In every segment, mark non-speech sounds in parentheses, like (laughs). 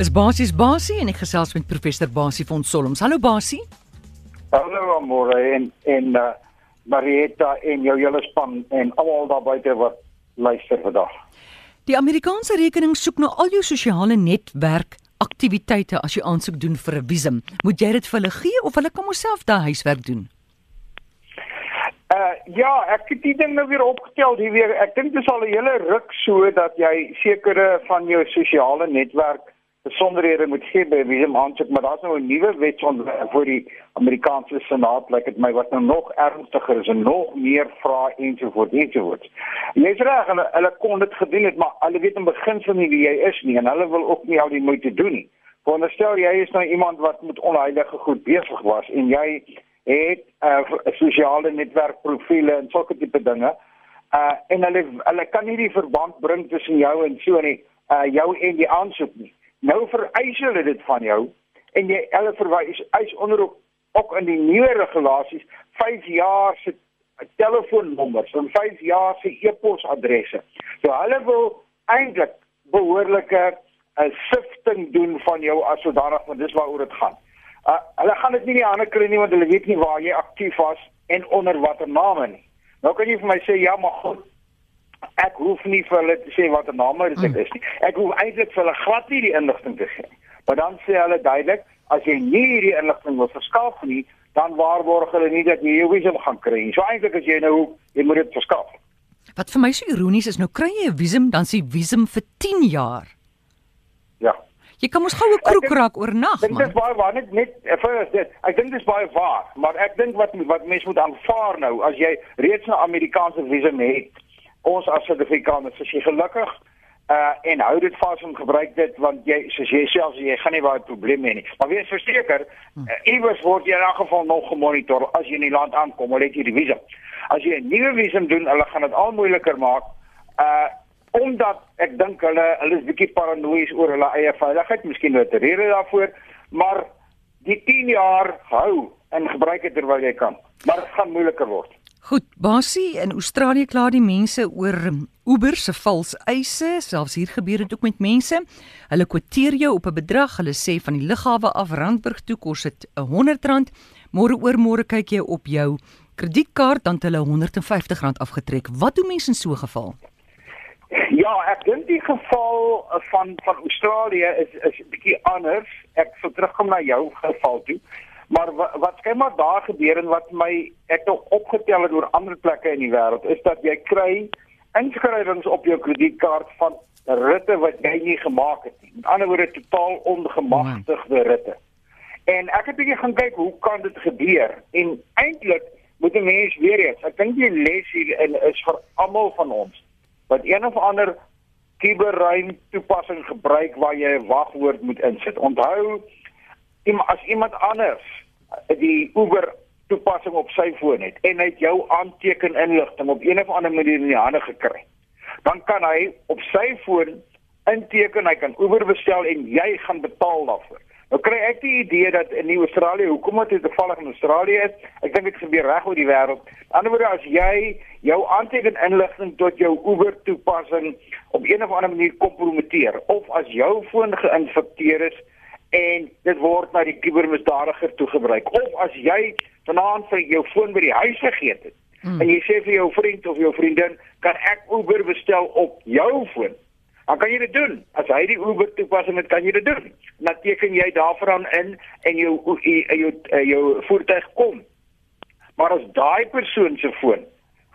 is Basies Basie en ek gesels met professor Basie van Solms. Hallo Basie. Hallo Amore en en uh, Marietta en jou hele span en almal daar buite wat luister vandag. Die Amerikaanse rekening soek nou al jou sosiale netwerk aktiwiteite as jy aansoek doen vir 'n visum. Moet jy dit vir hulle gee of hulle kan homself daai huiswerk doen? Uh ja, ek het die ding nou weer opgetel hier weer. Ek dink dit is al 'n hele ruk so dat jy sekere van jou sosiale netwerk besonderhede moet gee by hom aansoek, maar daar's nou 'n nuwe wetsontwerp vir die Amerikaanse Senaat, lyk like dit my wat nou nog ernstiger is en nog meer vra ensovoorts ensovoorts. Jy's reg, hulle, hulle kon dit gedoen het, maar hulle weet in begin van nie wie jy is nie en hulle wil ook nie al die moeite doen nie. Veronderstel jy is nou iemand wat met onheilige goed besig was en jy het 'n uh, sosiale netwerkprofiele en sulke tipe dinge. Uh en hulle hulle kan nie die verband bring tussen jou en so nie, uh jou en die aansoek nie. Nou vereis hulle dit van jou en jy hulle verwys eis onder ook, in die nuwe regulasies 5 jaar se telefoonnommers en 5 jaar se e-posadresse. So hulle wil eintlik behoorlike 'n uh, sifting doen van jou as sodanig want dis waaroor dit gaan. Uh, hulle gaan dit nie die ander kry nie want hulle weet nie waar jy aktief was en onder watter name nie. Nou kan jy vir my sê ja, maar goed, ek hoef nie vir hulle te sê wat 'n naam dit hmm. is nie. Ek hoef eintlik vir hulle glad nie die inligting te gee. Maar dan sê hulle duidelik, as jy nie hierdie inligting wil verskaf nie, dan waarborg hulle nie dat jy jou visum gaan kry nie. So eintlik as jy nou jy moet dit verskaf. Wat vir my so ironies is, nou kry jy 'n visum, dan sê visum vir 10 jaar. Ja. Jy kan mos goue kroeg raak oornag, man. Dit is baie waar net net vir dit. Ek dink dit is baie waar, maar ek dink wat wat mense moet aanvaar nou as jy reeds 'n Amerikaanse visum het ons as Suid-Afrikaners is jy gelukkig uh en hou dit vas en gebruik dit want jy soos jy self jy gaan nie baie probleme hê nie. Maar wees verseker, uh, iewers word jy in elk geval nog gemonitor as jy in die land aankom, hulle het jy die visum. As jy 'n nuwe visum doen, hulle gaan dit al moeiliker maak. Uh omdat ek dink hulle hulle is bietjie paranoïes oor hulle eie veiligheid, miskien net rede daarvoor, maar die 10 jaar hou en gebruik dit terwyl jy kan. Maar dit gaan moeiliker word. Goed, Basie in Australië kla die mense oor Uber se vals eise, selfs hier gebeur dit ook met mense. Hulle kwoteer jou op 'n bedrag, hulle sê van die lughawe af Randburg toe kos dit R100. Môre oor môre kyk jy op jou kredietkaart dan hulle R150 afgetrek. Wat doen mense in so 'n geval? Ja, ek dink die geval van van Australië is is 'n bietjie anders. Ek sou terugkom na jou geval toe. Maar wat, wat skynbaar daar gebeur en wat my ek nog opgetel het oor ander plekke in die wêreld is dat jy kry inskrywings op jou kredietkaart van ritte wat jy nie gemaak het nie. Met ander woorde totaal ongemagtigde ritte. En ek het bietjie gaan kyk hoe kan dit gebeur? En eintlik moet 'n mens weer eens, ek dink die les hier in is vir almal van ons wat een of ander kiberruim toepassing gebruik waar jy 'n wagwoord moet insit. Onthou, as iemand anders die Uber toepassing op sy foon het en hy het jou aanteken inligting op een of ander manier in die hande gekry. Dan kan hy op sy foon inteken, hy kan Uber bestel en jy gaan betaal daarvoor. Nou kry ek die idee dat in Australië, hoekom dit toevallig in Australië is, ek dink dit gebeur reg oor die wêreld. Aan die ander wyse as jy jou aanteken inligting tot jou Uber toepassing op een of ander manier kompromiteer of as jou foon geïnfekteer is en dit word na die kubermisdadiger toe gebruik. Of as jy vanaand vir jou foon by die huis vergeet het hmm. en jy sê vir jou vriend of jou vriendin, kan ek Uber bestel op jou foon? Dan kan jy dit doen. As hy die Uber toepassing het, kan jy dit doen. Dan teken jy daarvan in en jou jou jou, jou voertuig kom. Maar as daai persoon se foon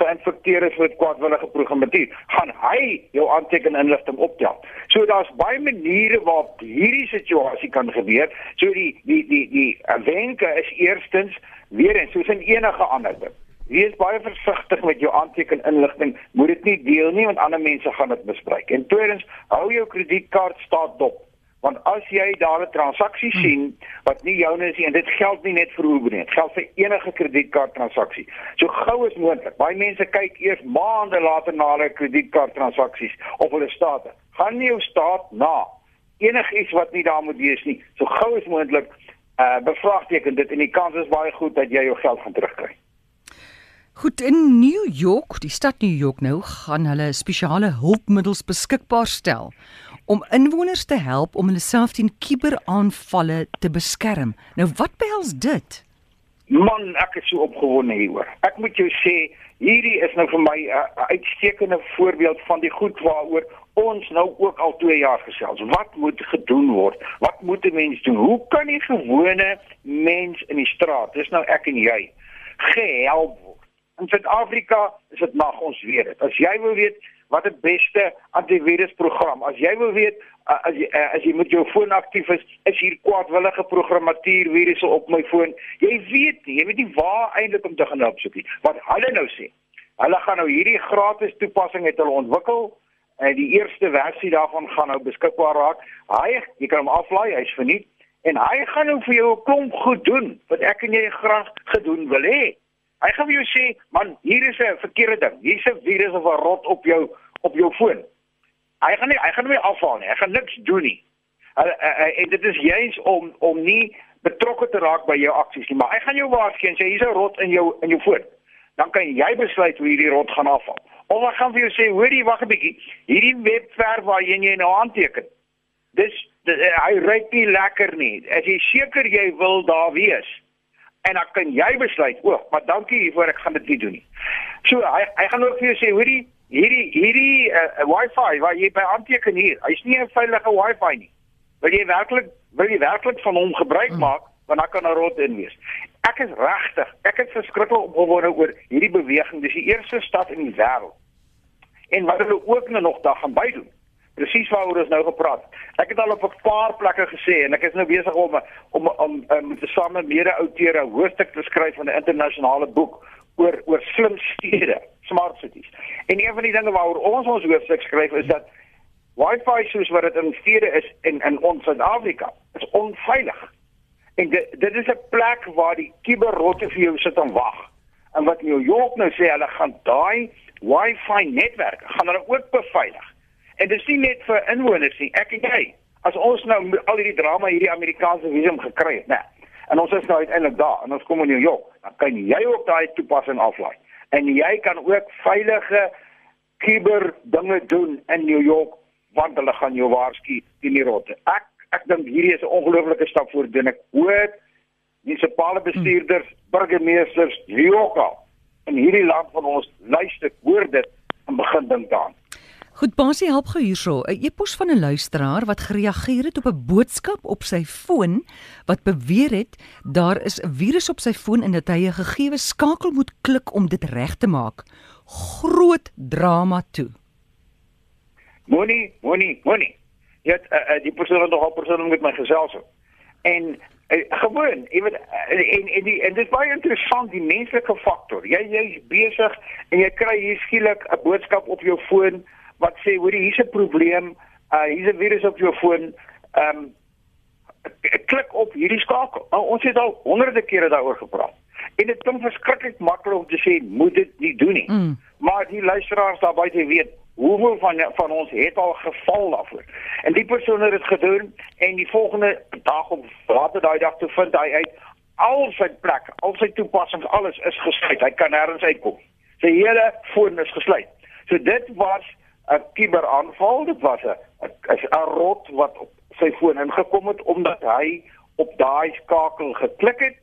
geïnfekteer is met kwaadwillige programmatuur, gaan hy jou aanteken inligting optel. So daar's baie maniere waarop hierdie situasie kan gebeur. So die die die die wenke is eerstens weer eens soos in enige ander ding. Wees baie versigtig met jou aanteken inligting. Moet dit nie deel nie want ander mense gaan dit misbruik. En tweedens, hou jou kredietkaart staat dop want as jy daar 'n transaksie hmm. sien wat nie joune is nie en dit geld nie net vir Uber nie, dit geld vir enige kredietkaart transaksie. So gou as moontlik. Baie mense kyk eers maande later na hulle kredietkaart transaksies op hulle state. Gaan nie jou staat na enigiets wat nie daar moet wees nie. So gou as moontlik uh bevraagteken dit en die kans is baie goed dat jy jou geld gaan terugkry. Goed in New York, die stad New York nou gaan hulle spesiale hulpmiddels beskikbaar stel om inwoners te help om hulle self teen kuberaanvalle te beskerm. Nou wat behels dit? Man, ek is so opgewonde hieroor. Ek moet jou sê, hierdie is nou vir my 'n uh, uitstekende voorbeeld van die goed waaroor ons nou ook al 2 jaar gesels. Wat moet gedoen word? Wat moet 'n mens doen? Hoe kan die gewone mens in die straat, dis nou ek en jy, gehelp word? In Suid-Afrika is dit mag ons weet dit. As jy wil weet wat die beste antivirusprogram, as jy wil weet as jy as jy met jou foon aktief is, is hier kwaadwillige programmatuur virusse op my foon. Jy weet nie, jy weet nie waar eintlik om te gaan opsoek nie. Wat hulle nou sê, hulle gaan nou hierdie gratis toepassing het hulle ontwikkel en die eerste versie daarvan gaan nou beskikbaar raak. Hy, jy kan hom aflaai, hy's verniet en hy gaan nou vir jou 'n klomp goed doen wat ek en jy graag gedoen wil hê. Hy gaan vir jou sê, man, hier is 'n verkeerde ding. Hier's 'n virus of 'n rot op jou op jou foon. Hy gaan nie hy gaan nie afhaal nie. Hy gaan niks doen nie. En, en dit is juis om om nie betrokke te raak by jou aksies nie, maar hy gaan jou waarsku en sê hier's 'n rot in jou in jou foon. Dan kan jy besluit hoe hierdie rot gaan afhaal. Of ek gaan vir jou sê, hoorie, wag 'n bietjie. Hierdie webwerf waar jy nou aanteken. Dis eh, hy ryk nie lekker nie. As jy seker jy wil daar wees. En dan kan jy besluit, o, maar dankie hiervoor, ek gaan dit nie doen nie. So hy hy gaan ook vir jou sê, hoorie, hierdie hierdie uh, wifi waar jy by aanteken hier, hy's nie 'n veilige wifi nie. Wil jy werklik wil jy werklik van hom gebruik hmm. maak? want dan kan 'n rot in wees. Ek is regtig, ek het verskriklik opgewonde oor hierdie beweging. Dis die eerste stad in die wêreld en wat hulle ook nou nog daar gaan bydoen. Presies waaroor ons nou gepraat. Ek het al op 'n paar plekke gesê en ek is nou besig om om om om te same mede-outeure 'n hoofstuk te skryf van 'n internasionale boek oor oor slim stede, smart cities. En een van die dinge waaroor ons ons hoofstuk skryf is dat Wi-Fi soos wat dit in stede is in in ons Suid-Afrika is onveilig. En dit dit is 'n plek waar die kiberrotte vir jou sit en wag. En wat New York nou sê, hulle gaan daai Wi-Fi netwerke gaan hulle ook beveilig. En dis nie net vir inwoners nie, ek en jy. As ons nou al hierdie drama hierdie Amerikaanse visum gekry het, né? En ons is nou uiteindelik daar en ons kom in New York, dan kan jy ook daai toepassing aflaai. En jy kan ook veilige kiber dinge doen in New York want hulle gaan jou waarsku teen die rotte. Ek ek dink hierdie is 'n ongelooflike stap vorentoe. Ek hoor munisipale bestuurders, burgemeesters, wie ook al in hierdie land van ons luister, hoor dit en begin dink daaraan. Goed, Basie help gou hierso. 'n E-pos van 'n luisteraar wat gereageer het op 'n boodskap op sy foon wat beweer het daar is 'n virus op sy foon en dat hy 'n gegeewe skakel moet klik om dit reg te maak. Groot drama toe. Moenie, moenie, moenie. Ja, uh, uh, die persoon het nogal persoon met my gesels. En uh, gewoon, jy weet uh, en en die en dit is baie interessant die menslike faktor. Jy jy's besig en jy kry hier skielik 'n boodskap op jou foon wat sê hoor hier's 'n probleem, uh hier's 'n virus op jou foon. Ehm um, klik op hierdie skakel. Nou, ons het al honderde kere daaroor gepraat. En dit klink verskriklik maklik om te sê moet dit nie doen nie. Mm. Maar die luisteraars daar buite weet hoeveel van van ons het al geval daarvoor. En die persoon het dit gedoen en die volgende dag op later daai dag toe vind hy uit al sy plek, al sy toepassings, alles is gesluit. Hy kan nêrens uitkom. Sy hele foon is gesluit. So dit was 'n kuberaanval. Dit was 'n 'n rot wat op sy foon ingekom het omdat hy op daai skakel geklik het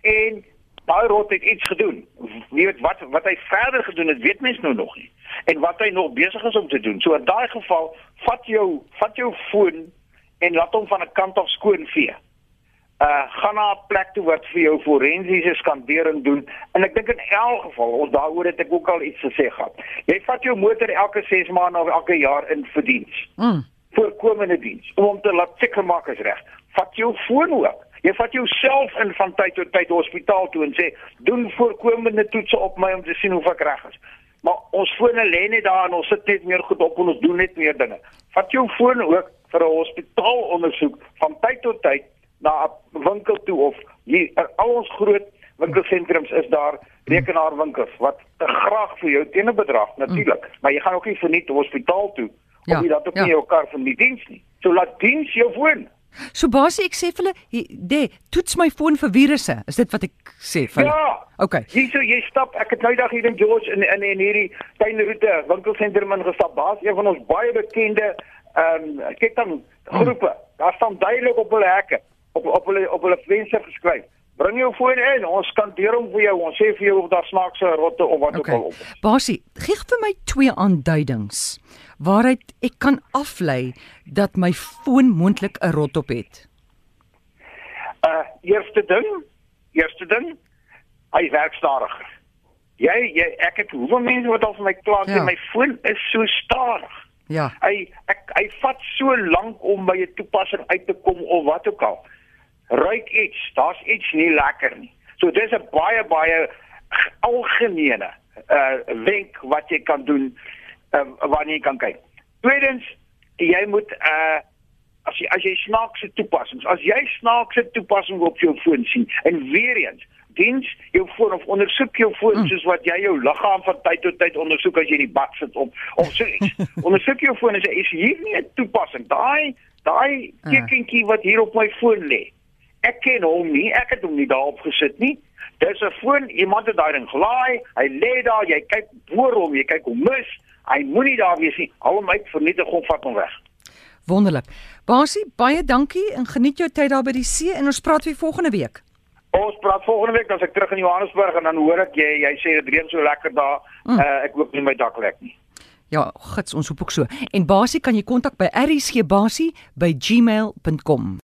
en daai rot het iets gedoen. Wie weet wat wat hy verder gedoen het, weet mens nou nog nie. En wat hy nog besig is om te doen. So in daai geval, vat jou vat jou foon en laat hom van 'n kant af skoon vee. Uh gaan na 'n plek toe wat vir jou forensiese skandering doen en ek dink in elk geval ons daaroor het ek ook al iets gesê gehad. Jy vat jou motor elke 6 maande of elke jaar in vir diens. Mm. Voorkomende diens om hom te laat seker maak is reg. Vat jou foon ook Jy vat jouself in van tyd tot tyd hospitaal toe en sê doen voorkomende toetse op my om te sien of ek reg is. Maar ons fone lê net daar en ons sit net meer goed op en ons doen net meer dinge. Vat jou foon ook vir 'n hospitaalondersoek van tyd tot tyd na 'n winkel toe of hier al ons groot winkelsentrums is daar rekenaarwinkels wat te graag vir jou teen 'n bedrag natuurlik, mm. maar jy gaan ook nie verniet hospitaal toe ja, of jy dat ook ja. nie jou kar van die diens nie. So laat diens jou foon. So basie ek sê vir hulle, "De, toets my foon vir virusse." Is dit wat ek sê vir hulle? Ja. Okay. Jy so jy stap, ek het nou dag hier in George in in, in hierdie tuinroete winkelsentrum ingestap. Baas, een van ons baie bekende Ehm um, kyk dan groepe. Daar staan duidelik op hulle hekke, op op hulle op hulle venster geskryf. Bring jou foon in, ons kan deur hom vir jou. Ons sê vir jou of daar snaakse rotte of wat Okay. ook al op. is. Basie, gee vir my twee aanduidings waaruit ek kan aflei dat my foon moontlik 'n rot op het. Uh eerste ding, eerste ding, hy werk stadiger. Jy jy ek het hoeveel mense wat al vir my kla sê Ja. my foon is so stadig. Ja. Hy ek hy vat so lank om by 'n toepassing uit te kom of wat ook al. Ruik iets, daar's iets nie lekker nie. So dis 'n baie baie algemene uh wenk wat jy kan doen uh, wanneer jy kan kyk. Tweedens, jy moet uh as jy as jy snaakse toepassings, as jy snaakse toepassings op jou foon sien en weer eens diens jou foon of ondersoek jou foon Mm. soos wat jy jou liggaam van tyd tot tyd ondersoek as jy in die bad sit op of so iets. (laughs) ondersoek jou foon en sê is hier nie 'n toepassing. Daai daai Ah. tekentjie wat hier op my foon lê. Ek ken hom nie, ek het hom nie daarop gesit nie. Dis 'n foon, iemand het daai ding gelaai, hy lê daar, jy kyk voor hom, jy kyk hom mis. Hy moenie daar wees nie. Haal hom uit, vernietig hom, vat hom weg. Wonderlik. Basie, baie dankie en geniet jou tyd daar by die see en ons praat weer volgende week. Ons praat volgende week as ek terug in Johannesburg en dan hoor ek jy jy sê dit reën so lekker daar. Mm. Uh, ek hoop nie my dak lek nie. Ja, gits, ons hoop ook so. En Basie kan jy kontak by RSG Basie by gmail.com.